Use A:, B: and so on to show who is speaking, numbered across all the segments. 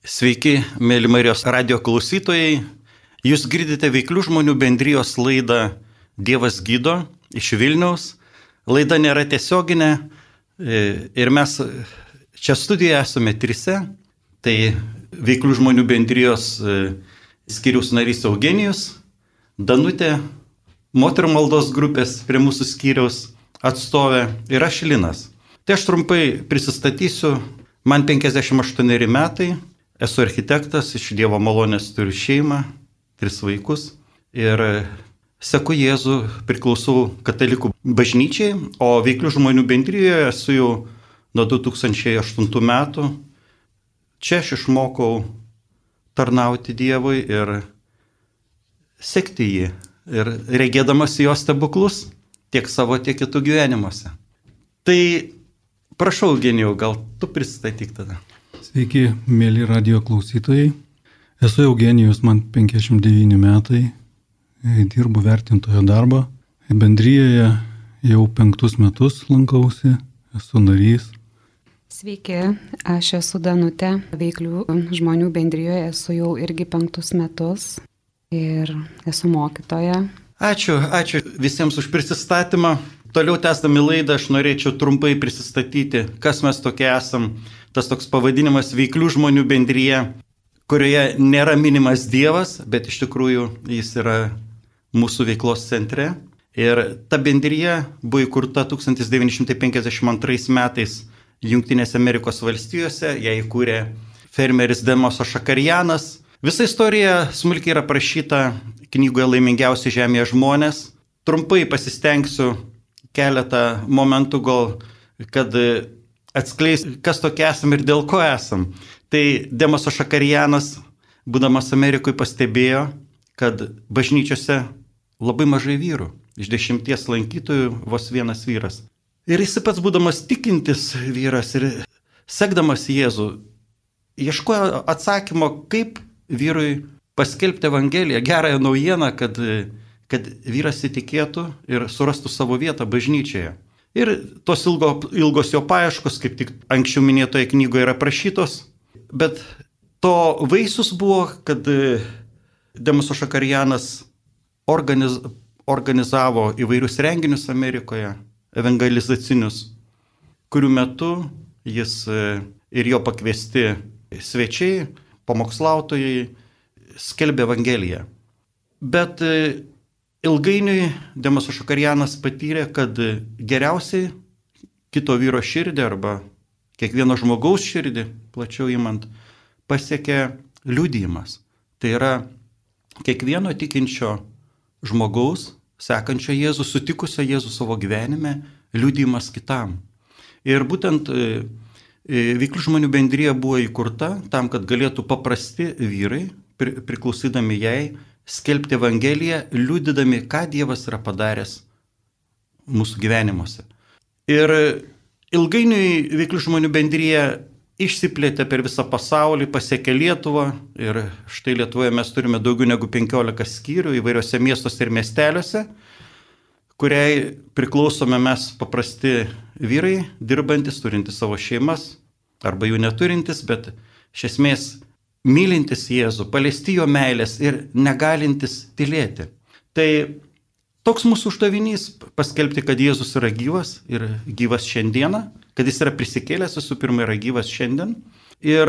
A: Sveiki, mėly Marijos radio klausytojai. Jūs girdite veiklių žmonių bendrijos laidą Dievas gydo iš Vilniaus. Laida nėra tiesioginė e, ir mes čia studijoje esame trise. Tai veiklių žmonių bendrijos e, skiriaus narys Eugenijus, Danutė, moterų maldos grupės prie mūsų skiriaus atstovė ir aš Linas. Tai aš trumpai prisistatysiu. Man 58 metai, Esu architektas, iš Dievo malonės turiu šeimą, tris vaikus ir seku Jėzų, priklausau katalikų bažnyčiai, o veiklių žmonių bendryjoje esu jau nuo 2008 metų. Čia aš išmokau tarnauti Dievui ir sekti jį ir regėdamas jo stebuklus tiek savo, tiek kitų gyvenimuose. Tai prašau, genijau, gal tu pristatyk tada.
B: Sveiki, mėly radio klausytojai. Esu Eugenijus, man 59 metai, dirbu vertintojo darbą. Bendryjoje jau penktus metus lankausi, esu narys.
C: Sveiki, aš esu Danutė, veiklių žmonių bendryjoje esu jau irgi penktus metus ir esu mokytoja.
A: Ačiū, ačiū visiems už prisistatymą. Toliau tęsdami laidą aš norėčiau trumpai prisistatyti, kas mes tokie esam tas toks pavadinimas veiklių žmonių bendryje, kurioje nėra minimas Dievas, bet iš tikrųjų jis yra mūsų veiklos centre. Ir ta bendryje buvo įkurta 1952 metais Junktinėse Amerikos valstijose, ją įkūrė fermeris Demoso Šakarianas. Visa istorija smulkiai yra prašyta knygoje Laimingiausi žemėje žmonės. Trumpai pasistengsiu keletą momentų gal, kad atskleis, kas tokie esam ir dėl ko esam. Tai Demaso Šakarianas, būdamas Amerikoje, pastebėjo, kad bažnyčiose labai mažai vyrų. Iš dešimties lankytojų vos vienas vyras. Ir jis pats būdamas tikintis vyras ir sekdamas Jėzų, ieškojo atsakymo, kaip vyrui paskelbti Evangeliją, gerąją naujieną, kad, kad vyras įtikėtų ir surastų savo vietą bažnyčioje. Ir tos ilgo, ilgos jo paieškos, kaip tik anksčiau minėtoje knygoje yra prašytos, bet to vaisius buvo, kad e, Demuso Šakarianas organiz, organizavo įvairius renginius Amerikoje, evangelizacinius, kurių metu jis e, ir jo pakviesti svečiai, pamokslautojai skelbė Evangeliją. Bet e, Ilgainiui Demas Šakarianas patyrė, kad geriausiai kito vyro širdį arba kiekvieno žmogaus širdį, plačiau įmant, pasiekė liūdėjimas. Tai yra kiekvieno tikinčio žmogaus, sekančio Jėzų, sutikusio Jėzų savo gyvenime, liūdėjimas kitam. Ir būtent e, e, Vyklų žmonių bendryje buvo įkurta tam, kad galėtų paprasti vyrai, priklausydami jai, skelbti Evangeliją, liūdydami, ką Dievas yra padaręs mūsų gyvenimuose. Ir ilgainiui veiklių žmonių bendryje išsiplėtė per visą pasaulį, pasiekė Lietuvą ir štai Lietuvoje mes turime daugiau negu 15 skyrių įvairiose miestuose ir miesteliuose, kuriai priklausome mes paprasti vyrai, dirbantis, turintys savo šeimas arba jų neturintis, bet iš esmės mylintis Jėzų, paliesti jo meilės ir negalintis tylėti. Tai toks mūsų uždavinys - paskelbti, kad Jėzus yra gyvas ir gyvas šiandieną, kad jis yra prisikėlęs, visų pirma, yra gyvas šiandien. Ir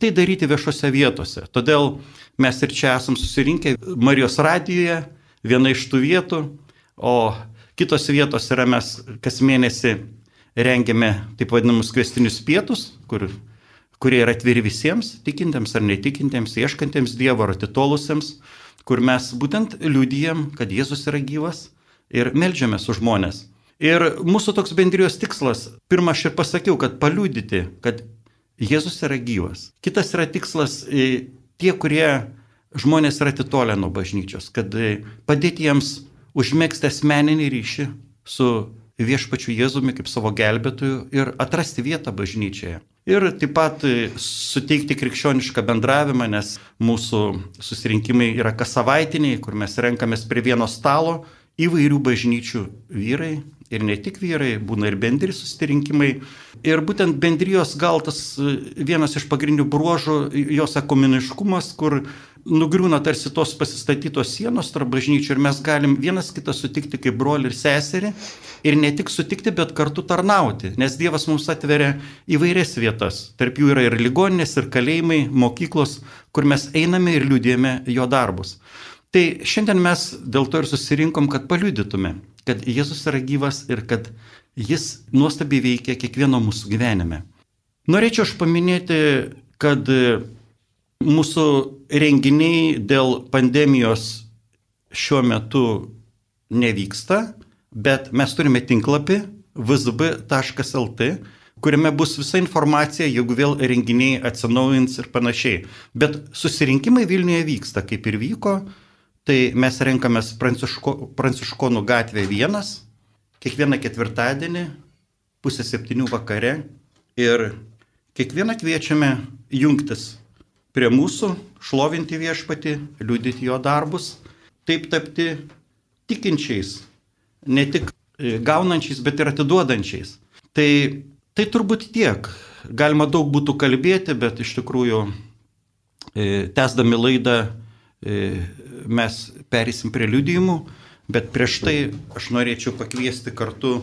A: tai daryti viešose vietose. Todėl mes ir čia esam susirinkę Marijos radijoje, viena iš tų vietų, o kitos vietos yra mes kas mėnesį rengiame taip vadinamus kvestinius pietus, kur kurie yra atviri visiems, tikintiems ar netikintiems, ieškantiems Dievo ar atitolusiems, kur mes būtent liūdijam, kad Jėzus yra gyvas ir melžiamės už žmonės. Ir mūsų toks bendrijos tikslas, pirmą aš ir pasakiau, kad paliūdyti, kad Jėzus yra gyvas. Kitas yra tikslas e, tie, kurie žmonės yra atitolę nuo bažnyčios, kad e, padėti jiems užmėgsti asmeninį ryšį su viešpačiu Jėzumi kaip savo gelbėtoju ir atrasti vietą bažnyčioje. Ir taip pat e, suteikti krikščionišką bendravimą, nes mūsų susirinkimai yra kas savaitiniai, kur mes renkamės prie vieno stalo įvairių bažnyčių vyrai ir ne tik vyrai, būna ir bendri susirinkimai. Ir būtent bendrijos gal tas e, vienas iš pagrindinių bruožų, jos ekumeniškumas, kur nugriūna tarsi tos pasistatytos sienos tarp bažnyčių ir mes galim vienas kitą sutikti kaip brolį ir seserį. Ir ne tik sutikti, bet kartu tarnauti, nes Dievas mums atveria įvairias vietas. Tarp jų yra ir ligoninės, ir kalėjimai, mokyklos, kur mes einame ir liūdėjame jo darbus. Tai šiandien mes dėl to ir susirinkom, kad paliudytume, kad Jėzus yra gyvas ir kad jis nuostabiai veikia kiekvieno mūsų gyvenime. Norėčiau aš paminėti, kad mūsų renginiai dėl pandemijos šiuo metu nevyksta, bet mes turime tinklapį vzb.lt, kuriame bus visa informacija, jeigu vėl renginiai atsinaujins ir panašiai. Bet susirinkimai Vilniuje vyksta, kaip ir vyko, Tai mes renkamės Pranciško, Pranciškonų gatvė vienas, kiekvieną ketvirtadienį, pusę septynių vakare ir kiekvieną kviečiame jungtis prie mūsų, šlovinti viešpati, liūdyti jo darbus, taip tapti tikinčiais, ne tik e, gaunančiais, bet ir atiduodančiais. Tai, tai turbūt tiek. Galima daug būtų kalbėti, bet iš tikrųjų, e, tęsdami laidą, mes perėsim prie liudijimų, bet prieš tai aš norėčiau pakviesti kartu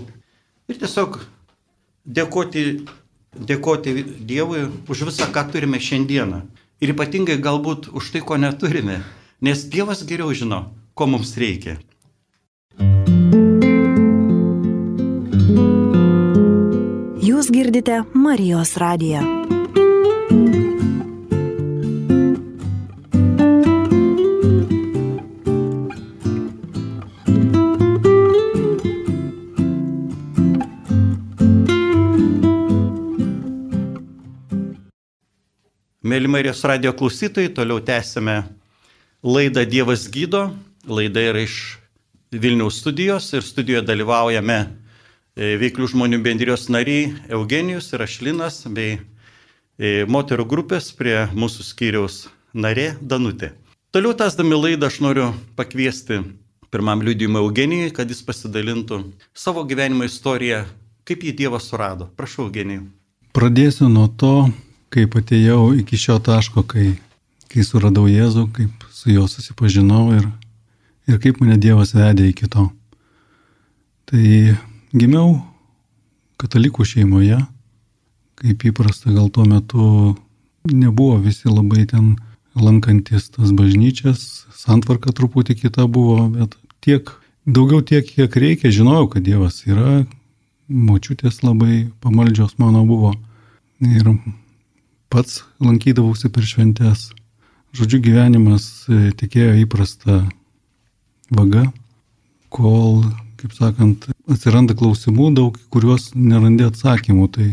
A: ir tiesiog dėkoti, dėkoti Dievui už visą, ką turime šiandieną. Ir ypatingai galbūt už tai, ko neturime, nes Dievas geriau žino, ko mums reikia.
D: Jūs girdite Marijos radiją.
A: Mėly Marijos radio klausytojai, toliau tęsime laidą Dievas gydo. Laida yra iš Vilniaus studijos ir studijoje dalyvaujame e, veiklių žmonių bendrijos nariai Eugenijus ir Ašlinas bei e, moterų grupės prie mūsų skyriaus narė Danutė. Toliau tęsdami laidą aš noriu pakviesti pirmam liūdimui Eugenijui, kad jis pasidalintų savo gyvenimo istoriją, kaip jį Dievas surado. Prašau, Eugenijui.
B: Pradėsiu nuo to, kaip atėjau iki šio taško, kai, kai suradau Jėzų, kaip su juo susipažinau ir, ir kaip mane Dievas vedė iki to. Tai gimiau katalikų šeimoje, kaip įprasta, gal tuo metu nebuvo visi labai ten lankantis tas bažnyčias, santvarka truputį kita buvo, bet tiek, daugiau tiek, kiek reikia, žinojau, kad Dievas yra, močiutės labai pamaldžios mano buvo. Ir pats lankydavausi per šventes. Žodžiu, gyvenimas e, tikėjo įprasta vaga, kol, kaip sakant, atsiranda klausimų daug, kuriuos nerandė atsakymų. Tai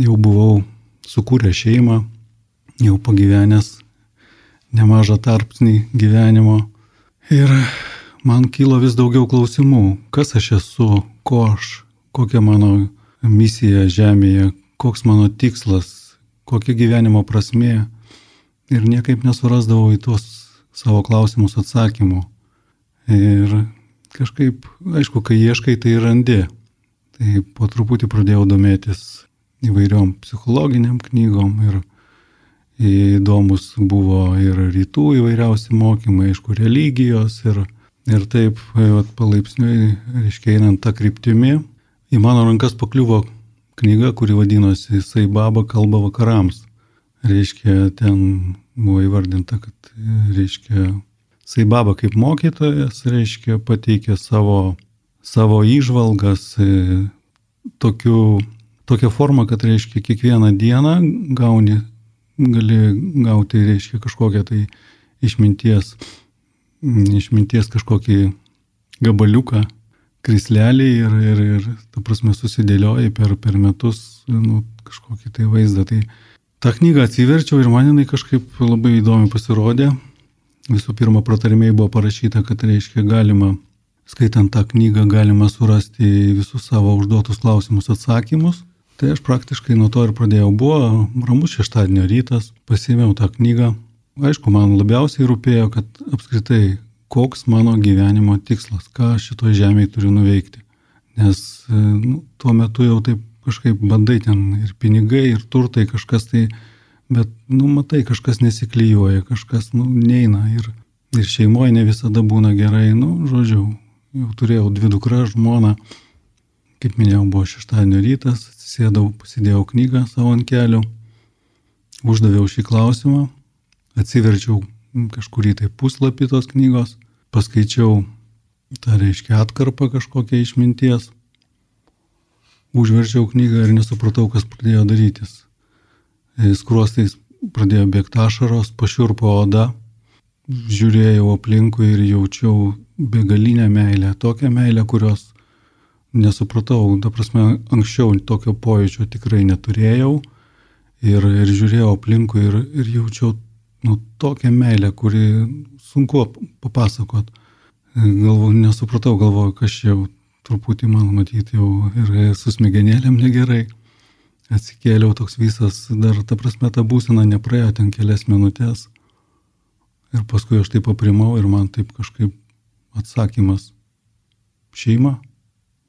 B: jau buvau sukūręs šeimą, jau pagyvenęs nemažą tarpsnį gyvenimo. Ir man kilo vis daugiau klausimų, kas aš esu, ko aš, kokia mano misija žemėje, koks mano tikslas, kokia gyvenimo prasmė ir niekaip nesurasdavau į tuos savo klausimus atsakymų. Ir kažkaip, aišku, kai ieškai, tai randi. Tai po truputį pradėjau domėtis įvairiom psichologiniam knygom ir įdomus buvo ir rytų įvairiausi mokymai, aišku, religijos ir, ir taip, vat, palaipsniui, reiškia, einant tą kryptimį, į mano rankas pakliuvo knyga, kuri vadinosi Jisai baba kalba vakarams. Reiškia, ten buvo įvardinta, kad, reiškia, Jisai baba kaip mokytojas, reiškia, pateikė savo, savo išvalgas e, tokiu, tokią formą, kad, reiškia, kiekvieną dieną gauni, gali gauti, reiškia, kažkokią tai išminties, išminties kažkokį gabaliuką krislelį ir, ir, ir, ta prasme, susidėlioji per, per metus nu, kažkokį tai vaizdą. Tai tą knygą atsiverčiau ir man jinai kažkaip labai įdomi pasirodė. Visų pirma, pratarimiai buvo parašyta, kad reiškia galima, skaitant tą knygą, galima surasti visus savo užduotus klausimus atsakymus. Tai aš praktiškai nuo to ir pradėjau. Buvo ramus šeštadienio rytas, pasėmiau tą knygą. Aišku, man labiausiai rūpėjo, kad apskritai koks mano gyvenimo tikslas, ką aš šitoje žemėje turiu nuveikti. Nes e, nu, tuo metu jau taip kažkaip bandai ten ir pinigai, ir turtai kažkas tai, bet, nu, matai, kažkas nesiklyjuoja, kažkas, nu, neina. Ir, ir šeimoje ne visada būna gerai, nu, žodžiu, jau turėjau dvi dukras, žmoną, kaip minėjau, buvo šeštadienio rytas, atsisėdau, pasidėjau knygą savo ant kelių, uždaviau šį klausimą, atsiverčiau kažkurį tai puslapį tos knygos, paskaičiau tą reiškia atkarpą kažkokią išminties, užverčiau knygą ir nesupratau, kas pradėjo darytis. E, skruostais pradėjo bėgti ašaros, pašiurpo oda, žiūrėjau aplinkui ir jaučiau begalinę meilę, tokią meilę, kurios nesupratau, ta prasme, anksčiau tokio pojūčio tikrai neturėjau ir, ir žiūrėjau aplinkui ir, ir jaučiau nu, tokią meilę, kuri sunku papasakot. Galvoju, nesupratau, galvoju, kas čia jau truputį man matyti jau ir su smegenėlėm negerai. Atsikėliau toks visas, dar ta prasme ta būsena nepraėjo ten kelias minutės. Ir paskui aš taip paprimau ir man taip kažkaip atsakymas šeima.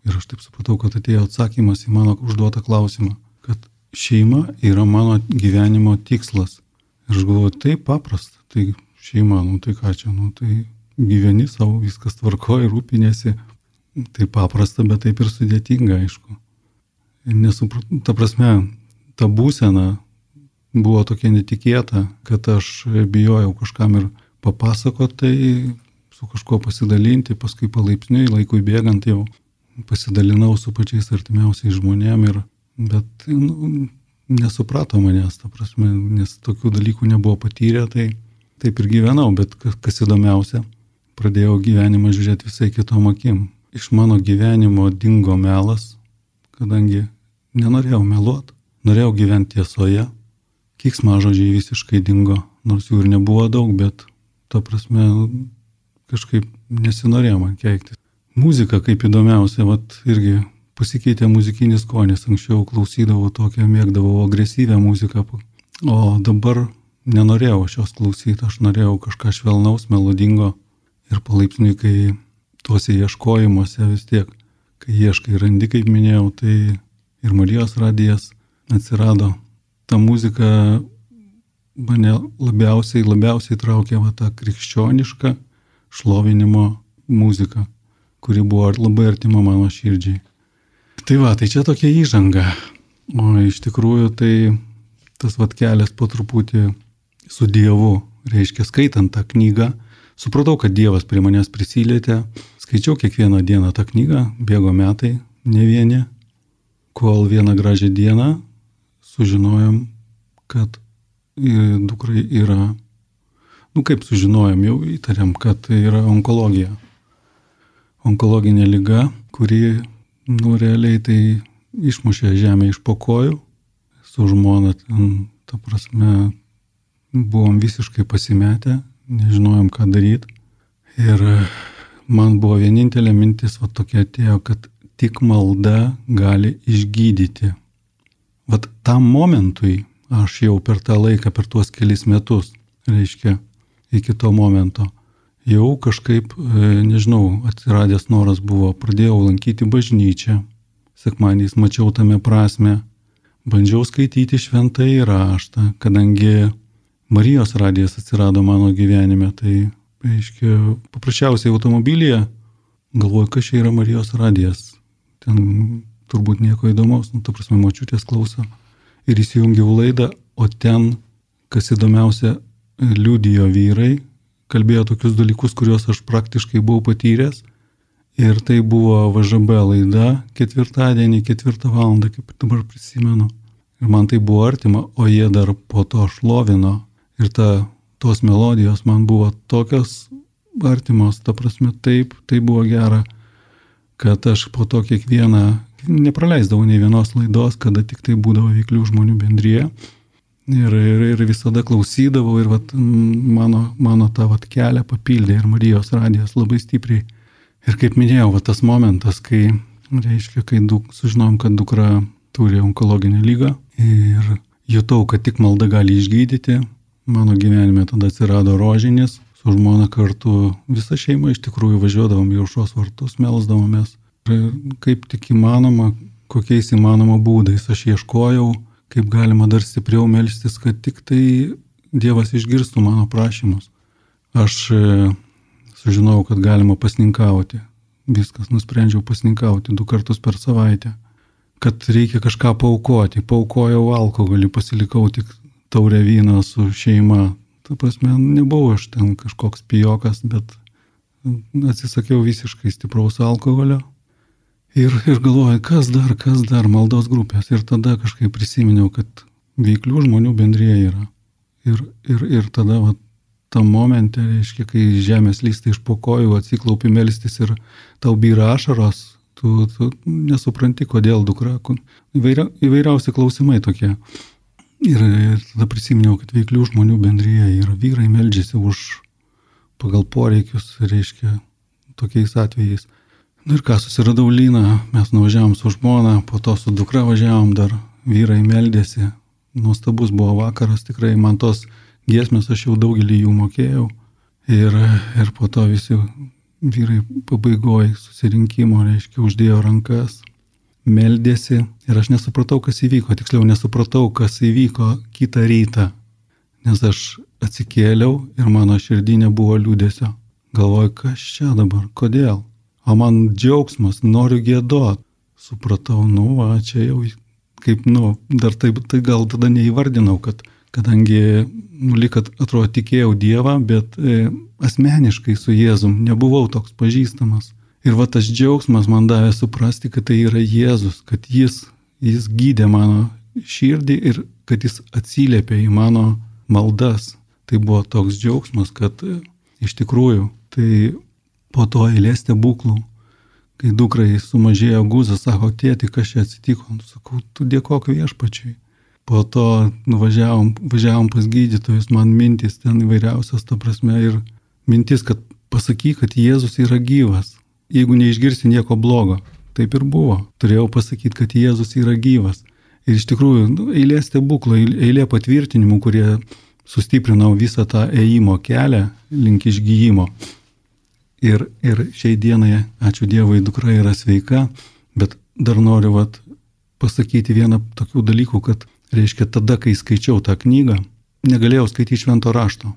B: Ir aš taip supratau, kad atėjo atsakymas į mano užduotą klausimą, kad šeima yra mano gyvenimo tikslas. Ir aš galvoju, taip paprasta, tai šeima, nu tai ką čia, nu tai gyveni savo, viskas tvarkoja, rūpinėsi, Tai paprasta, bet taip ir sudėtinga, aišku. Nesupratau, ta prasme, ta būsena buvo tokia netikėta, kad aš bijojau kažkam ir papasakoti, tai su kažkuo pasidalinti, paskui palaipsniui, laikui bėgant jau pasidalinau su pačiais artimiausiais žmonėm ir, bet nu, nesuprato manęs, ta prasme, nes tokių dalykų nebuvo patyrę, tai taip ir gyvenau, bet kas įdomiausia, pradėjau gyvenimą žiūrėti visai kitom akim iš mano gyvenimo dingo melas, kadangi nenorėjau meluoti, norėjau gyventi tiesoje. Kiksmažodžiai visiškai dingo, nors jų ir nebuvo daug, bet ta prasme kažkaip nesinorėjo man keiktis. Muzika kaip įdomiausia, vat irgi pasikeitė muzikinis skonis, anksčiau klausydavau tokią, mėgdavau agresyvę muziką, o dabar nenorėjau šios klausyti, aš norėjau kažką švelnaus, melodingo ir palaipsniui, kai tuose ieškojimuose vis tiek, kai ieškai randi, kaip minėjau, tai ir Marijos radijas atsirado. Ta muzika mane labiausiai, labiausiai traukė va tą krikščionišką šlovinimo muziką, kuri buvo labai artima mano širdžiai. Tai va, tai čia tokia įžanga. O iš tikrųjų tai tas vat kelias po truputį su Dievu, reiškia skaitant tą knygą, supratau, kad Dievas prie manęs prisilietė, Skaičiau kiekvieną dieną tą knygą, bėgo metai, ne vieni, kol vieną gražią dieną sužinojom, kad dukrai yra, nu kaip sužinojom, jau įtariam, kad yra onkologija. Onkologinė lyga, kuri, nu realiai tai išmušė žemę iš pokojų, su žmona, ten, ta prasme, buvom visiškai pasimetę, nežinojom, ką daryti. Ir man buvo vienintelė mintis, va tokia atėjo, kad tik malda gali išgydyti. Vat tam momentui aš jau per tą laiką, per tuos kelis metus, reiškia, iki to momento, jau kažkaip, e, nežinau, atsiradęs noras buvo, pradėjau lankyti bažnyčią, sekmaniais mačiau tame prasme, bandžiau skaityti šventąjį raštą, kadangi Marijos radijas atsirado mano gyvenime, tai reiškia, paprasčiausiai automobilyje, galvoju, kas čia yra Marijos radijas. Ten turbūt nieko įdomaus, nu, ta prasme, močiutės klauso. Ir įsijungiau laidą, o ten, kas įdomiausia, liudijo vyrai, kalbėjo tokius dalykus, kuriuos aš praktiškai buvau patyręs. Ir tai buvo VŽB laida ketvirtadienį, ketvirtą valandą, kaip dabar prisimenu. Ir man tai buvo artima, o jie dar po to šlovino. Ir ta tos melodijos man buvo tokios artimos, ta prasme taip, tai buvo gera, kad aš po to kiekvieną nepraleisdavau nei vienos laidos, kada tik tai būdavo veiklių žmonių bendryje. Ir, ir, ir visada klausydavau ir vat, mano, mano tą vat kelią papildė ir Marijos radijas labai stipriai. Ir kaip minėjau, vat tas momentas, kai, reiškia, kai duk, sužinojom, kad dukra turi onkologinę lygą ir jutau, kad tik malda gali išgydyti, Mano gyvenime tada atsirado rožinis, su žmona kartu visą šeimą iš tikrųjų važiuodavom į aušos vartus, melzdavomės. Ir kaip tik įmanoma, kokiais įmanoma būdais aš ieškojau, kaip galima dar stipriau melstis, kad tik tai Dievas išgirstų mano prašymus. Aš e, sužinojau, kad galima pasninkauti. Viskas, nusprendžiau pasninkauti du kartus per savaitę. Kad reikia kažką paukoti. Paukojau alkoholį, pasilikau tik taurę vyną su šeima. Ta prasme, nebuvau aš ten kažkoks pijokas, bet atsisakiau visiškai stipraus alkoholio Ir, ir galvoju, kas dar, kas dar, maldos grupės. Ir tada kažkaip prisiminiau, kad veiklių žmonių bendrėje yra. Ir, ir, ir tada va, tam momente, reiškia, kai žemės lystai iš pokojų atsiklaupi melstis ir tau byra ašaros, tu, tu nesupranti, kodėl dukra. Įvairia, įvairiausi klausimai tokie. Ir, ir tada prisiminiau, kad veiklių žmonių bendryje yra vyrai meldžiasi už pagal poreikius, reiškia, tokiais atvejais. Na ir ką, susiradau Lyną, mes nuvažiavom su žmona, po to su dukra važiavom, dar vyrai meldėsi. Nuostabus buvo vakaras, tikrai man tos giesmės aš jau daugelį jų mokėjau. Ir, ir po to visi vyrai pabaigoje susirinkimo, reiškia, uždėjo rankas, meldėsi ir aš nesupratau, kas įvyko, tiksliau nesupratau, kas įvyko kitą rytą, nes aš atsikėliau ir mano širdinė buvo liūdėsio. Galvoju, kas čia dabar, kodėl? O man džiaugsmas, noriu gėdot. Supratau, nu, va, čia jau kaip, nu, dar taip, tai gal tada neįvardinau, kad kadangi, nu, lyg atrodo, tikėjau Dievą, bet e, asmeniškai su Jėzum nebuvau toks pažįstamas. Ir va tas džiaugsmas man davė suprasti, kad tai yra Jėzus, kad jis, jis gydė mano širdį ir kad jis atsiliepė į mano maldas. Tai buvo toks džiaugsmas, kad e, iš tikrųjų tai po to eilės stebuklų, kai dukrai sumažėjo guzas, sako, tėti, kas čia atsitiko, sakau, tu dėkok viešpačiui. Po to nuvažiavom važiavom pas gydytojus, man mintis ten įvairiausias, ta prasme, ir mintis, kad pasakyk, kad Jėzus yra gyvas, jeigu neišgirsi nieko blogo. Taip ir buvo. Turėjau pasakyti, kad Jėzus yra gyvas. Ir iš tikrųjų, nu, eilė stebuklų, eilė patvirtinimų, kurie sustiprinau visą tą ėjimo kelią link išgyjimo. Ir, ir šiai dienai, ačiū Dievui, dukra yra sveika, bet dar noriu vat, pasakyti vieną tokių dalykų, kad, reiškia, tada, kai skaičiau tą knygą, negalėjau skaityti švento rašto.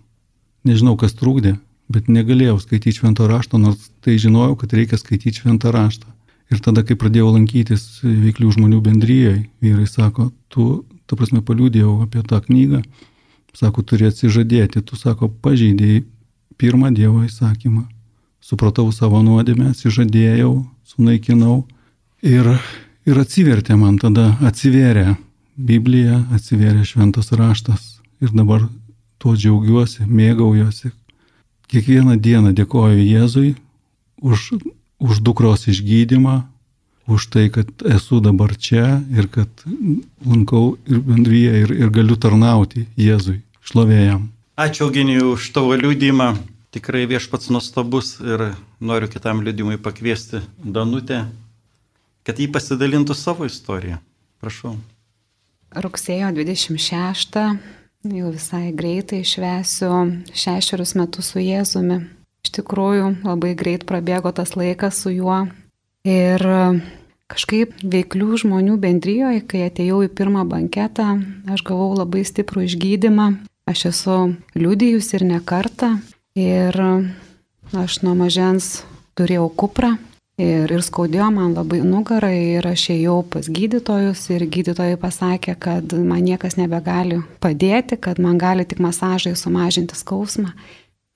B: Nežinau, kas trūkdė, bet negalėjau skaityti švento rašto, nors tai žinojau, kad reikia skaityti šventą raštą. Ir tada, kai pradėjau lankytis veiklių žmonių bendryjoje, vyrai sako, tu, ta prasme, paliūdėjau apie tą knygą, sako, turi atsižadėti, tu, sako, pažeidėjai pirmą Dievo įsakymą supratau savo nuodėmę, atsižadėjau, sunaikinau ir, ir atsivertė man tada, atsivėrė Biblija, atsivėrė šventas raštas ir dabar tuo džiaugiuosi, mėgaujuosi. Kiekvieną dieną dėkoju Jėzui už, už dukros išgydymą, už tai, kad esu dabar čia ir kad lankau ir bendryje ir, ir galiu tarnauti Jėzui, šlovėjam.
A: Ačiū Eugenijui už tavo liūdimą. Tikrai viešpats nuostabus ir noriu kitam liudimui pakviesti Danutę, kad jį pasidalintų savo istoriją. Prašau.
C: Rugsėjo 26 jau visai greitai švesiu šešerius metus su Jėzumi. Iš tikrųjų, labai greit prabėgo tas laikas su juo. Ir kažkaip veiklių žmonių bendryjoje, kai atėjau į pirmą banketą, aš gavau labai stiprų išgydymą. Aš esu liudijus ir ne kartą. Ir aš nuo mažens turėjau kuprą ir, ir skaudėjo man labai nugarą ir aš ėjau pas gydytojus ir gydytojai pasakė, kad man niekas nebegali padėti, kad man gali tik masažai sumažinti skausmą.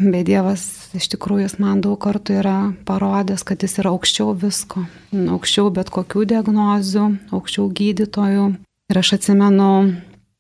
C: Bet Dievas iš tikrųjų jis man daug kartų yra parodęs, kad jis yra aukščiau visko, aukščiau bet kokių diagnozių, aukščiau gydytojų. Ir aš atsimenu,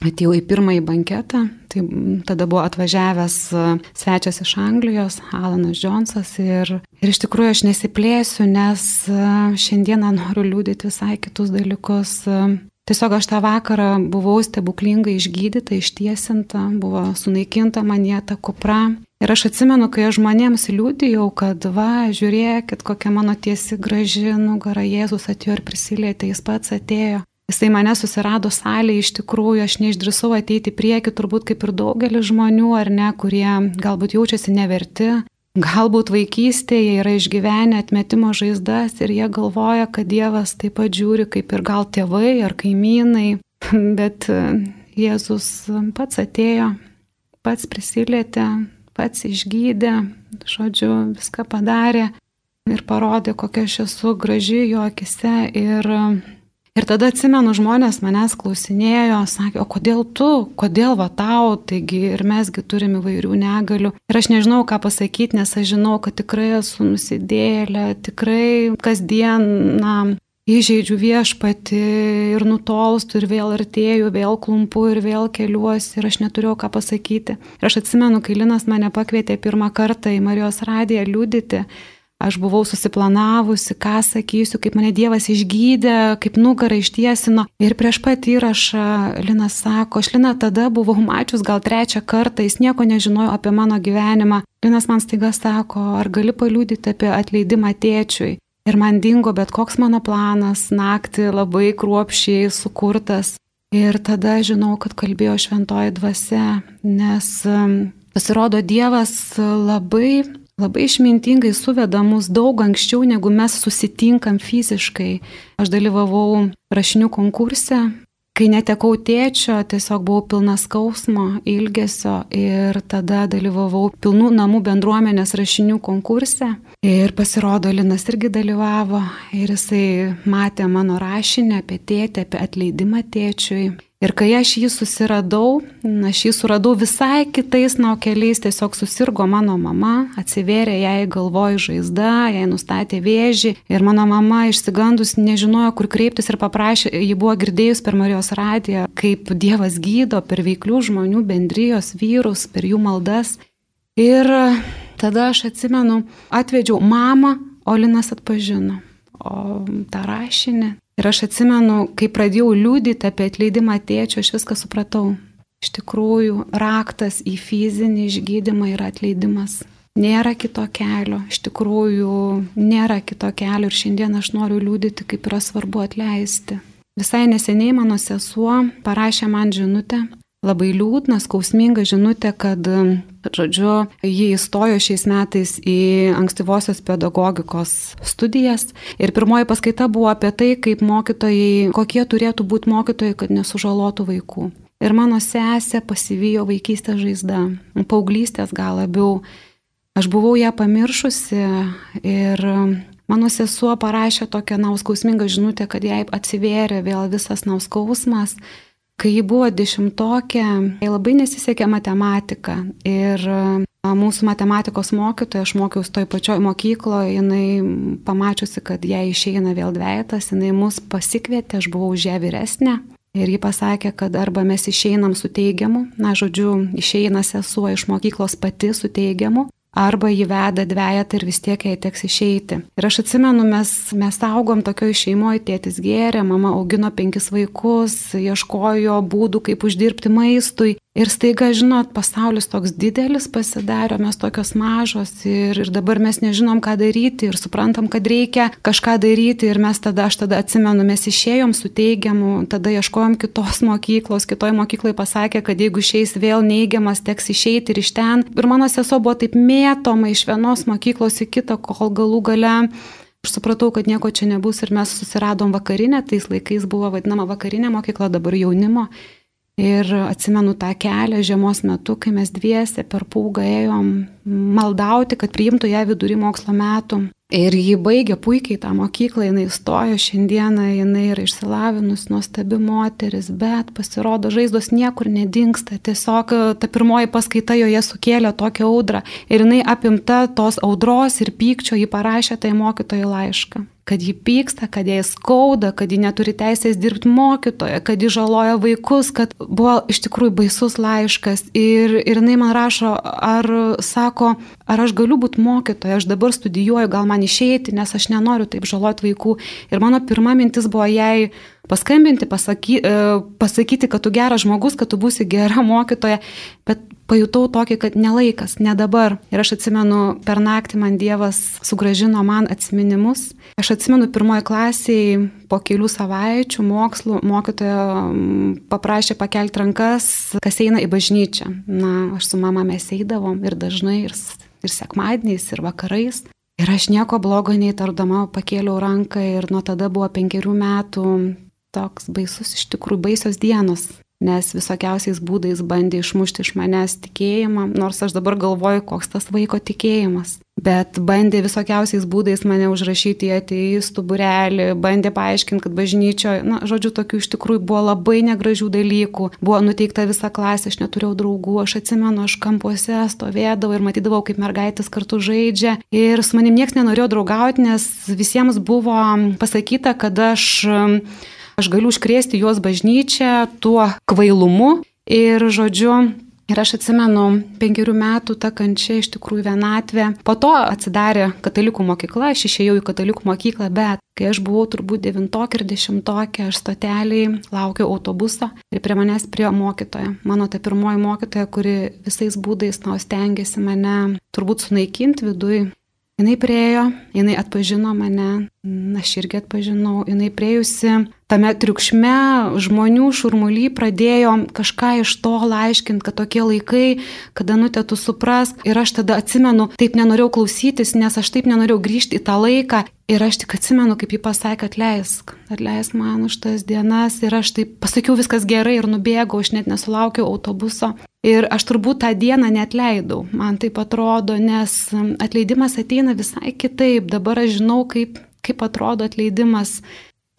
C: atėjau į pirmąjį banketą, tai tada buvo atvažiavęs e, svečias iš Anglijos, Alanas Džonsas ir, ir iš tikrųjų aš nesiplėsiu, nes e, šiandieną noriu liūdėti visai kitus dalykus. E, tiesiog aš tą vakarą buvau stebuklingai išgydyta, ištiesinta, buvo sunaikinta manėta kupra. Ir aš atsimenu, kai aš žmonėms liūdėjau, kad va, žiūrėkit, kokia mano tiesi graži nugara, Jėzus atėjo ir prisilietė, jis pats atėjo. Jisai mane susirado salėje, iš tikrųjų aš neišdrisau ateiti prieki, turbūt kaip ir daugelis žmonių, ar ne, kurie galbūt jaučiasi neverti. galbūt vaikystėje yra išgyvenę atmetimo žaizdas ir jie galvoja, kad Dievas taip pat žiūri kaip ir gal tėvai ar kaimynai, bet e, Jėzus pats atėjo, pats prisilietė, pats išgydė, žodžiu, viską padarė ir parodė, kokia aš esu graži jo akise ir Ir tada atsimenu, žmonės manęs klausinėjo, sakė, o kodėl tu, kodėl va tau, taigi ir mesgi turime įvairių negalių. Ir aš nežinau, ką pasakyti, nes aš žinau, kad tikrai esu nusidėlė, tikrai kasdien, na, įžeidžiu viešpati ir nutolstu ir vėl artėju, vėl klumpu ir vėl keliuosi ir aš neturiu ką pasakyti. Ir aš atsimenu, kai Linas mane pakvietė pirmą kartą į Marijos radiją liudyti, Aš buvau susiplanavusi, ką sakysiu, kaip mane Dievas išgydė, kaip nugarą ištiesino. Ir prieš pat įrašą Linas sako, aš Lina tada buvau mačius gal trečią kartą, jis nieko nežinojo apie mano gyvenimą. Linas man staiga sako, ar gali paliūdyti apie atleidimą tėčiui. Ir man dingo bet koks mano planas, naktį labai kruopšiai sukurtas. Ir tada žinau, kad kalbėjo šventoji dvasia, nes um, pasirodo Dievas labai labai išmintingai suveda mus daug anksčiau, negu mes susitinkam fiziškai. Aš dalyvavau rašinių konkurse, kai netekau tėčio, tiesiog buvau pilna skausmo, ilgesio ir tada dalyvavau pilnų namų bendruomenės rašinių konkurse. Ir pasirodo, Linas irgi dalyvavo ir jisai matė mano rašinę apie tėtę, apie atleidimą tėčiui. Ir kai aš jį susiradau, aš jį suradau visai kitais naukeliais, tiesiog susirgo mano mama, atsivėrė jai galvoj žaizda, jai nustatė vėžį ir mano mama išsigandus nežinojo, kur kreiptis ir paprašė, ji buvo girdėjus per Marijos radiją, kaip Dievas gydo per veiklių žmonių bendrijos vyrus, per jų maldas. Ir tada aš atsimenu, atvedžiau mamą, o Linas atpažino. O tą rašinį Ir aš atsimenu, kai pradėjau liūdyti apie atleidimą tėčio, aš viską supratau. Iš tikrųjų, raktas į fizinį išgydymą yra atleidimas. Nėra kito kelio, iš tikrųjų nėra kito kelio ir šiandien aš noriu liūdyti, kaip yra svarbu atleisti. Visai neseniai mano sesuo parašė man žinutę, labai liūdna, skausminga žinutė, kad, žodžiu, ji įstojo šiais metais į ankstyvosios pedagogikos studijas ir pirmoji paskaita buvo apie tai, kaip mokytojai, kokie turėtų būti mokytojai, kad nesužalotų vaikų. Ir mano sesė pasivijo vaikystės žaizdą, paauglystės gal labiau. Aš buvau ją pamiršusi ir mano sesuo parašė tokią nauskausmingą žinutę, kad jai atsivėrė vėl visas nauskausmas Kai ji buvo dešimtokė, jai labai nesisekė matematika ir mūsų matematikos mokytoja, aš mokiausi toj pačioj mokykloje, jinai pamačiusi, kad jai išeina vėl dviejas, jinai mus pasikvietė, aš buvau už ją vyresnė. Ir ji pasakė, kad arba mes išeinam su teigiamu, na, žodžiu, išeina sesuo iš mokyklos pati su teigiamu, arba jį veda dviejat ir vis tiek jai teks išeiti. Ir aš atsimenu, mes, mes augom tokioje šeimoje, tėtis gėrė, mama augino penkis vaikus, ieškojo būdų, kaip uždirbti maistui. Ir staiga, žinot, pasaulis toks didelis pasidarė, mes tokios mažos ir, ir dabar mes nežinom, ką daryti ir suprantam, kad reikia kažką daryti ir mes tada, aš tada atsimenu, mes išėjom su teigiamu, tada ieškojom kitos mokyklos, kitoj mokyklai pasakė, kad jeigu išeis vėl neigiamas, teks išeiti ir iš ten. Ir mano sesuo buvo taip mėtoma iš vienos mokyklos į kitą, kol galų gale Aš supratau, kad nieko čia nebus ir mes susiradom vakarinę, tais laikais buvo vadinama vakarinė mokykla, dabar jaunimo. Ir atsimenu tą kelią žiemos metu, kai mes dviese per pūgą ėjom maldauti, kad priimtų ją vidury mokslo metų. Ir ji baigė puikiai tą mokyklą, jinai stojo šiandieną, jinai yra išsilavinus, nuostabi moteris, bet pasirodo, žaizdos niekur nedingsta. Tiesiog ta pirmoji paskaita joje sukėlė tokią audrą. Ir jinai apimta tos audros ir pykčio, ji parašė tai mokytojai laišką kad ji pyksta, kad jai skauda, kad ji neturi teisės dirbti mokytoje, kad ji žaloja vaikus, kad buvo iš tikrųjų baisus laiškas. Ir, ir jinai man rašo, ar sako, ar aš galiu būti mokytoja, aš dabar studijuoju, gal man išeiti, nes aš nenoriu taip žaloti vaikų. Ir mano pirma mintis buvo jai paskambinti, pasaky, e, pasakyti, kad tu geras žmogus, kad tu būsi gera mokytoja, bet pajutau tokį, kad nelaikas, ne dabar. Ir aš atsimenu, per naktį man Dievas sugražino man atminimus. Aš atsimenu pirmoji klasiai po kelių savaičių mokslų mokytoja paprašė pakelti rankas, kas eina į bažnyčią. Na, aš su mama mes eidavom ir dažnai ir ir sekmadieniais, ir vakarais. Ir aš nieko blogo neįtardama pakėliau ranką ir nuo tada buvo penkerių metų toks baisus, iš tikrųjų baisios dienos nes visokiausiais būdais bandė išmušti iš manęs tikėjimą, nors aš dabar galvoju, koks tas vaiko tikėjimas. Bet bandė visokiausiais būdais mane užrašyti į ateistų burelį, bandė paaiškinti, kad bažnyčioje, na, žodžiu, tokių iš tikrųjų buvo labai negražių dalykų, buvo nuteikta visa klasė, aš neturėjau draugų, aš atsimenu, aš kampuose stovėdavau ir matydavau, kaip mergaitės kartu žaidžia. Ir su manim niekas nenorėjo draugauti, nes visiems buvo pasakyta, kad aš aš galiu užkrėsti juos bažnyčią tuo kvailumu ir žodžiu. Ir aš atsimenu, penkerių metų ta kančia iš tikrųjų vienatvė. Po to atsidarė katalikų mokykla, aš išėjau į katalikų mokyklą, bet kai aš buvau turbūt devintokė ir dešimtokė, aš stoteliai laukiau autobuso ir prie manęs prie mokytoja. Mano ta pirmoji mokytoja, kuri visais būdais nau stengiasi mane turbūt sunaikinti viduje, Jinai priejo, jinai atpažino mane, aš irgi atpažinau, jinai priejusi tame triukšme žmonių šurmuly pradėjo kažką iš to laiškinti, kad tokie laikai, kada nutėtų supras. Ir aš tada atsimenu, taip nenorėjau klausytis, nes aš taip nenorėjau grįžti į tą laiką. Ir aš tik atsimenu, kaip ji pasakė, atleisk, atleisk man už tas dienas. Ir aš taip pasakiau viskas gerai ir nubėgau, aš net nesulaukiau autobuso. Ir aš turbūt tą dieną net leidau, man taip atrodo, nes atleidimas ateina visai kitaip. Dabar aš žinau, kaip, kaip atrodo atleidimas.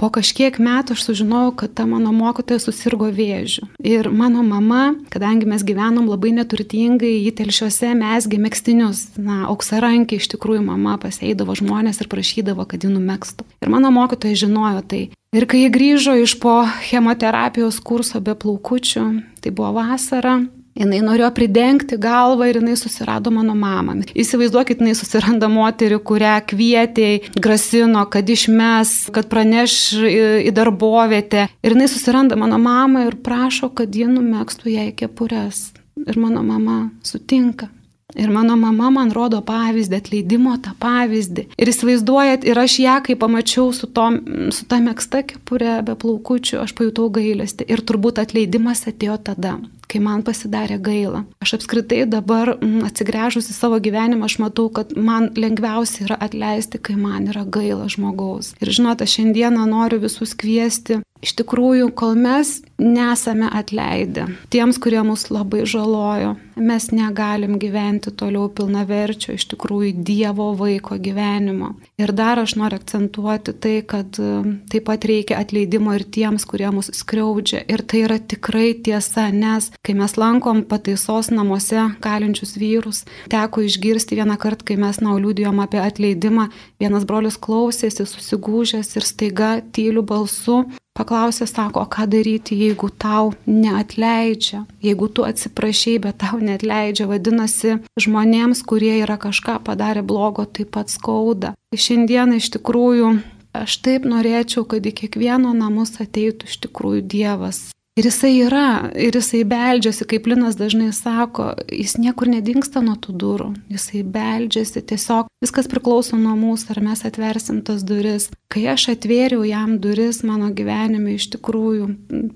C: Po kažkiek metų aš sužinojau, kad ta mano mokytoja susirgo vėžiu. Ir mano mama, kadangi mes gyvenom labai neturtingai, ji telšiuose mesgi mėgstinius, na, auksarankį iš tikrųjų mama paseidavo žmonės ir prašydavo, kad ji numekstų. Ir mano mokytoja žinojo tai. Ir kai ji grįžo iš po chemoterapijos kurso be plaukučių, tai buvo vasara, Jinai norėjo pridengti galvą ir jinai susirado mano mamą. Įsivaizduokit, jinai susiranda moterį, kurią kvietė, grasino, kad išmes, kad praneš į darbovietę. Ir jinai susiranda mano mamą ir prašo, kad ji numekstų jai kepures. Ir mano mama sutinka. Ir mano mama man rodo pavyzdį, atleidimo tą pavyzdį. Ir įsivaizduojat, ir aš ją, kai pamačiau su, to, su ta mėgsta kepurė be plaukučių, aš pajutau gailestį. Ir turbūt atleidimas atėjo tada kai man pasidarė gaila. Aš apskritai dabar mm, atsigręžus į savo gyvenimą, aš matau, kad man lengviausia yra atleisti, kai man yra gaila žmogaus. Ir žinote, šiandieną noriu visus kviesti Iš tikrųjų, kol mes nesame atleidę tiems, kurie mus labai žalojo, mes negalim gyventi toliau pilnaverčio, iš tikrųjų, Dievo vaiko gyvenimo. Ir dar aš noriu akcentuoti tai, kad e, taip pat reikia atleidimo ir tiems, kurie mus skriaudžia. Ir tai yra tikrai tiesa, nes kai mes lankom pataisos namuose kalinčius vyrus, teko išgirsti vieną kartą, kai mes nauliūdėjom apie atleidimą, vienas brolius klausėsi, susigūžęs ir staiga tylių balsų Paklausė, sako, o ką daryti, jeigu tau neatleidžia, jeigu tu atsiprašai, bet tau neatleidžia, vadinasi, žmonėms, kurie yra kažką padarę blogo, taip pat skauda. Šiandien iš tikrųjų aš taip norėčiau, kad į kiekvieno namus ateitų iš tikrųjų Dievas. Ir jisai yra, ir jisai beldžiasi, kaip Linas dažnai sako, jis niekur nedingsta nuo tų durų, jisai beldžiasi, tiesiog viskas priklauso nuo mūsų, ar mes atversim tas duris. Kai aš atvėriau jam duris mano gyvenime, iš tikrųjų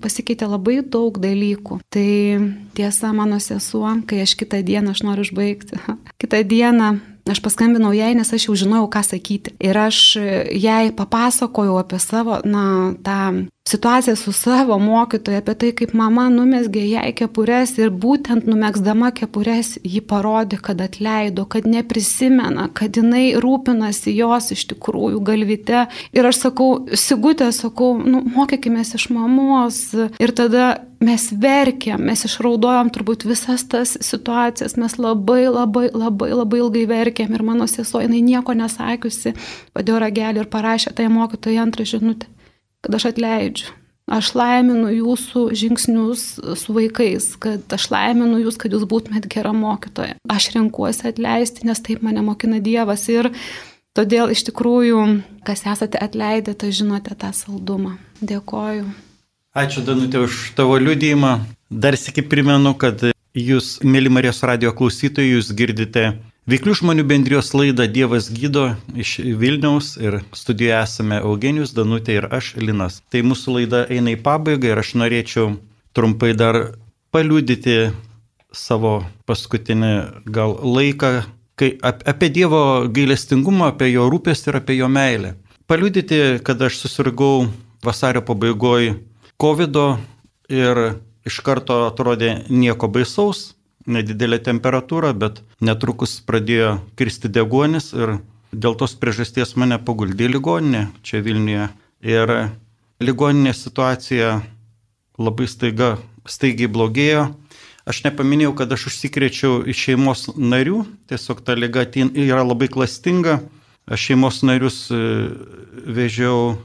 C: pasikeitė labai daug dalykų. Tai tiesa, mano sesuo, kai aš kitą dieną, aš noriu užbaigti, kitą dieną Aš paskambinau jai, nes aš jau žinojau, ką sakyti. Ir aš jai papasakojau apie savo, na, tą situaciją su savo mokytoja, apie tai, kaip mama numesgė jai kepures ir būtent numėgsdama kepures ji parodė, kad atleido, kad neprisimena, kad jinai rūpinasi jos iš tikrųjų galvite. Ir aš sakau, Sigutė, sakau, nu, mokykime iš mamos. Ir tada mes verkėm, mes išraudojom turbūt visas tas situacijas, mes labai, labai, labai, labai ilgai verkėm ir mano sesuo, jinai nieko nesakiusi, padėjo ragelį ir parašė tai mokytojai antrą žinutę kad aš atleidžiu. Aš laiminu jūsų žingsnius su vaikais, kad aš laiminu jūs, kad jūs būtumėt gera mokytoja. Aš renkuosi atleisti, nes taip mane mokina Dievas ir todėl iš tikrųjų, kas esate atleidę, tai žinote tą saldumą. Dėkoju.
A: Ačiū Danutė už tavo liudijimą. Dar sėki primenu, kad jūs, mėly Marijos radio klausytojai, jūs girdite Veiklių žmonių bendrijos laida Dievas gydo iš Vilniaus ir studijoje esame Eugenijus, Danutė ir aš, Linas. Tai mūsų laida eina į pabaigą ir aš norėčiau trumpai dar paliudyti savo paskutinį gal laiką kai apie Dievo gailestingumą, apie jo rūpestį ir apie jo meilę. Paliudyti, kad aš susirgau vasario pabaigoje COVID ir iš karto atrodė nieko baisaus, nedidelė temperatūra, bet netrukus pradėjo kristi degonis ir dėl tos priežasties mane paguldė ligoninė čia Vilniuje. Ir ligoninė situacija labai staiga, staigiai blogėjo. Aš nepaminėjau, kad aš užsikrėčiau iš šeimos narių, tiesiog ta lyga yra labai klastinga. Aš šeimos narius e, vežiau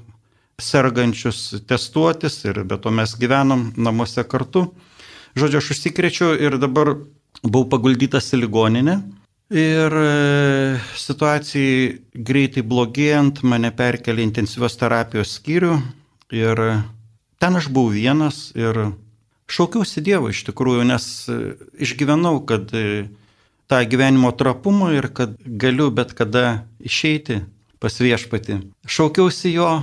A: sergančius testuotis ir be to mes gyvenom namuose kartu. Žodžiu, aš užsikrėčiau ir dabar buvau paguldytas į ligoninę. Ir e, situacijai greitai blogėjant mane perkelė intensyvios terapijos skyrių ir ten aš buvau vienas ir šaukiausi Dievo iš tikrųjų, nes e, išgyvenau, kad e, tą gyvenimo trapumą ir kad galiu bet kada išeiti pas viešpati. Šaukiausi jo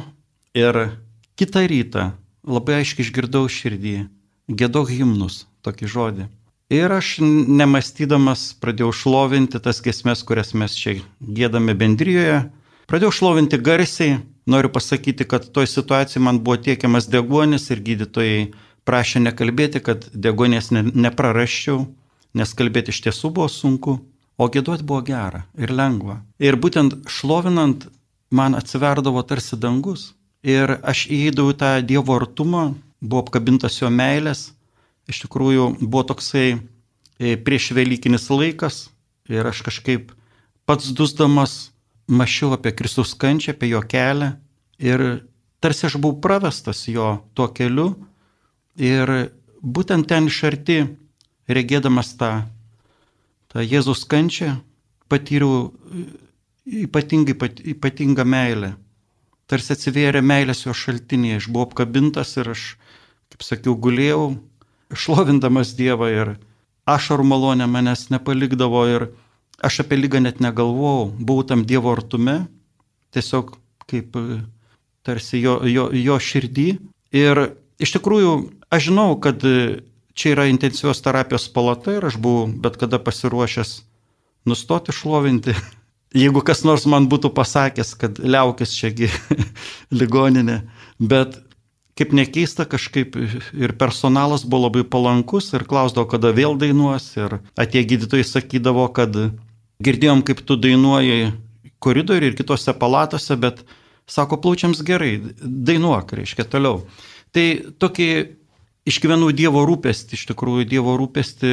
A: ir kitą rytą labai aiškiai išgirdau širdį, gėdok himnus, tokį žodį. Ir aš nemastydamas pradėjau šlovinti tas gesmes, kurias mes čia gėdame bendryjoje. Pradėjau šlovinti garsiai. Noriu pasakyti, kad toj situacijai man buvo tiekiamas degonis ir gydytojai prašė nekalbėti, kad degonės ne, neprarasčiau, nes kalbėti iš tiesų buvo sunku, o gėduoti buvo gera ir lengva. Ir būtent šlovinant man atsiverdavo tarsi dangus. Ir aš įeidavau tą Dievo artumą, buvau apkabintas jo meilės. Iš tikrųjų buvo toksai e, prieš Velykinis laikas ir aš kažkaip pats dusdamas mašiau apie Kristaus kančią, apie jo kelią ir tarsi aš buvau pravestas jo tuo keliu Ir būtent ten iš arti, regėdamas tą, tą Jėzus kančią, patyriau ypatingai, ypatingą meilę. Tarsi atsivėrė meilės jo šaltinėje, aš buvau apkabintas ir aš, kaip sakiau, gulėjau, šlovindamas Dievą ir ašarų malonė manęs nepalikdavo ir aš apie lygą net negalvojau, buvau tam Dievo artume, tiesiog kaip tarsi jo, jo, jo širdį. Ir iš tikrųjų Aš žinau, kad e, čia yra intensyvios terapijos palata ir aš buvau bet kada pasiruošęs nustoti šlovinti. Jeigu kas nors man būtų pasakęs, kad liaukis čiagi ligoninė, bet kaip nekeista, kažkaip ir personalas buvo labai palankus ir klausdavo, kada vėl dainuos. Ir atie gydytojai sakydavo, kad girdėjom, kaip tu dainuoji koridoriui ir kitose palatose, bet sako, plaučiams gerai, dainuok, reiškia toliau. Tai tokį išgyvenau Dievo rūpestį, iš tikrųjų Dievo rūpestį,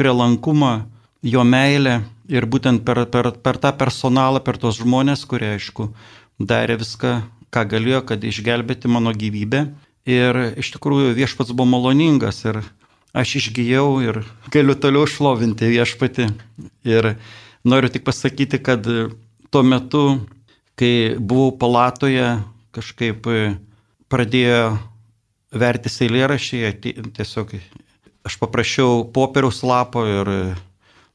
A: prielankumą, jo meilę ir būtent per, per, per tą personalą, per tos žmonės, kurie, aišku, darė viską, ką galėjo, kad išgelbėti mano gyvybę. Ir iš tikrųjų viešpats buvo maloningas ir aš išgyjau ir galiu toliau šlovinti viešpatį. Ir noriu tik pasakyti, kad tuo metu, kai buvau palatoje, kažkaip pradėjo vertis eilėrašiai, tiesiog aš paprašiau popieriaus lapo ir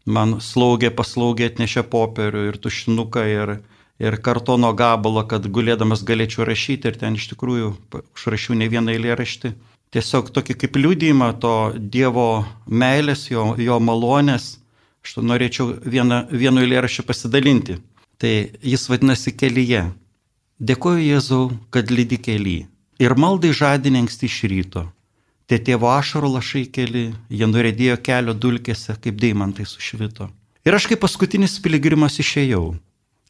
A: man slaugė paslaugė atnešė popierių ir tušinuką ir, ir kartono gabalą, kad gulėdamas galėčiau rašyti ir ten iš tikrųjų užrašiau ne vieną eilėraštį. Tiesiog tokį kaip liūdėjimą to Dievo meilės, jo, jo malonės, aš norėčiau vieną, vienu eilėraščiu pasidalinti. Tai jis vadinasi kelyje. Dėkoju Jėzau, kad lydi kelyje ir maldai žadinė anksti iš ryto. Tie tėvo ašarų lašai keli, jie norėdėjo kelio dulkėse, kaip deimantai sušvito. Ir aš kaip paskutinis piligrimas išėjau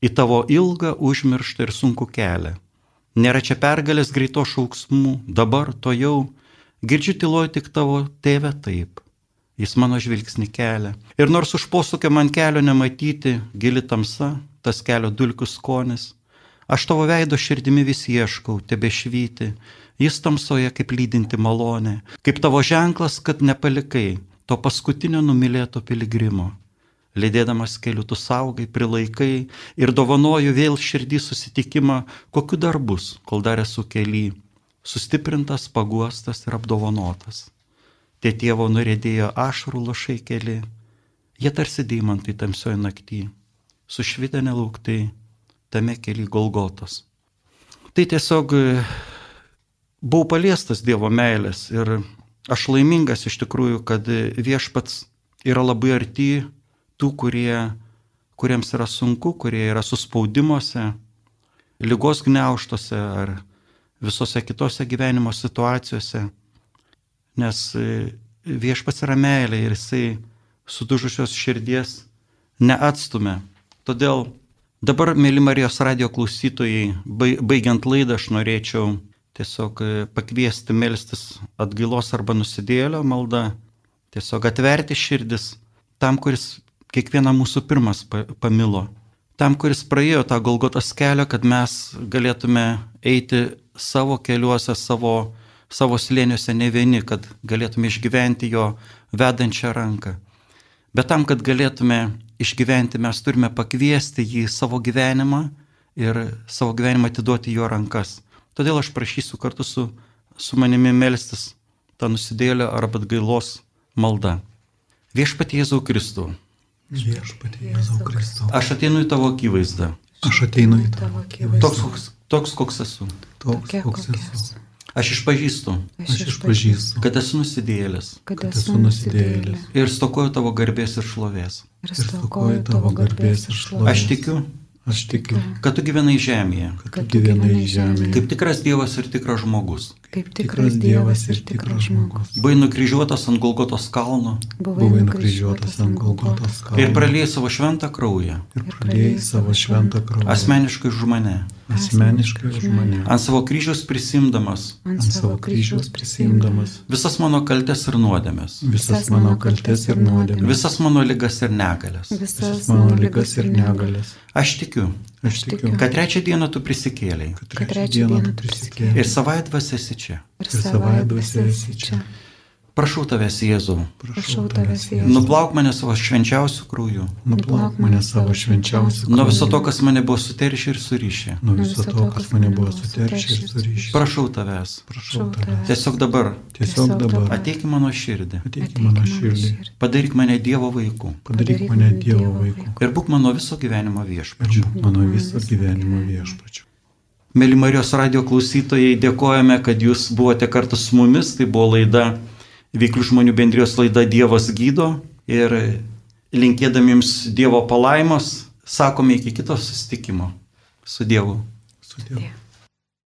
A: į tavo ilgą, užmirštą ir sunku kelią. Nėra čia pergalės greito šauksmų, dabar to jau, girdžiu tyloj tik tavo tėvę taip. Jis mano žvilgsnį kelia. Ir nors už posūkio man kelio nematyti, gili tamsa, tas kelio dulkių skonis, Aš tavo veido širdimi vis ieškau, tebe švyti, jis tamsoje kaip lydinti malonė, kaip tavo ženklas, kad nepalikai to paskutinio numylėto piligrimo. Lydėdamas keliu tu saugai, prilaikai ir dovanoju vėl širdį susitikimą, kokiu dar bus, kol dar esu keli, sustiprintas, paguostas ir apdovanotas. Tie tėvo norėdėjo ašarų lašai keli, jie tarsi deimantai tamsioje naktį, sušvidę nelauktai tame keli Golgotos. Tai tiesiog buvau paliestas Dievo meilės ir aš laimingas iš tikrųjų, kad viešpats yra labai arti tų, kurie kuriems yra sunku, kurie yra suspaudimuose, lygos gneuštuose ar visose kitose gyvenimo situacijose. Nes viešpats yra meilė ir jisai sudužusios širdies neatstumia. Todėl dabar, mėly Marijos radio klausytojai, baigiant laidą, aš norėčiau tiesiog e, pakviesti melstis atgailos arba nusidėlio maldą, tiesiog atverti širdis tam, kuris kiekvieną mūsų pirmas pamilo. Tam, kuris praėjo tą Golgotos kelią, kad mes galėtume eiti savo keliuose, savo, savo slėniuose ne vieni, kad galėtume išgyventi jo vedančią ranką. Bet tam, kad galėtume išgyventi, mes turime pakviesti jį savo gyvenimą ir savo gyvenimą atiduoti jo rankas. Todėl aš prašysiu kartu su, su manimi melstis tą nusidėlę arba atgailos maldą. Viešpatie Jėzau Kristų.
B: Viešpatie Jėzau Kristau.
A: Aš ateinu į tavo akivaizdą.
B: Aš ateinu į tavo akivaizdą.
A: Toks, koks, toks koks esu.
B: Toks, koks esu.
A: Aš išpažįstu,
B: aš išpažįstu,
A: kad esu nusidėlis.
C: Kad esu nusidėlis.
A: Ir stokoju tavo garbės ir šlovės.
C: Ir stokoju tavo garbės ir šlovės.
A: Aš tikiu,
B: Aš tikiu,
A: kad tu gyvenai žemėje.
B: Kad tu gyvenai žemėje.
A: Kaip tikras Dievas ir tikras žmogus.
C: Kaip tikras Dievas ir tikras žmogus.
A: Buvai nukryžiuotas ant Golgotos kalno.
B: Buvai nukryžiuotas ant Golgotos kalno.
A: Ir praliejai savo šventą kraują.
B: Ir praliejai savo šventą kraują.
A: Asmeniškai už mane.
B: Asmeniškai už mane.
A: Ant savo kryžiaus prisimdamas.
B: Ant savo kryžiaus prisimdamas.
A: Visas mano kaltes ir nuodėmės.
B: Visas mano kaltes ir nuodėmės.
A: Visas mano lygas ir negalės.
C: Visas
B: Mano lygas ir negalės.
A: Aš tikiu,
B: Aš tikiu,
A: kad trečią dieną tu prisikėliai.
B: kad trečią dieną tu prisikėlė.
A: Ir savaitę esi čia.
C: Ir
B: Ir savai dvasia esi čia.
A: Prašau tavęs, Jėzau.
C: Prašau tavęs, Jėzau.
A: Nuplauk mane savo švenčiausių krūjų.
B: Nuplauk mane savo švenčiausių.
A: Nuo viso to, kas mane buvo suteršę ir surišę.
B: Nuo viso to, kas mane buvo suteršę ir surišę.
A: Prašau tavęs.
B: Prašau tavęs.
A: Tiesiog dabar
B: Tiesiog dabar
A: ateik į mano širdį.
B: ateik į mano širdį.
A: Padaryk mane Dievo vaiku.
B: Padaryk mane Dievo vaiku.
A: Ir būk mano viso gyvenimo viešpačiu.
B: mano viso gyvenimo viešpačiu.
A: Mėly Marijos radio klausytojai, dėkojame, kad jūs buvote kartu su mumis. Tai buvo laida, Veiklių žmonių bendrijos laida Dievas gydo. Ir linkėdami jums Dievo palaimos, sakome iki kito susitikimo. Su Dievu.
B: Su Dievu.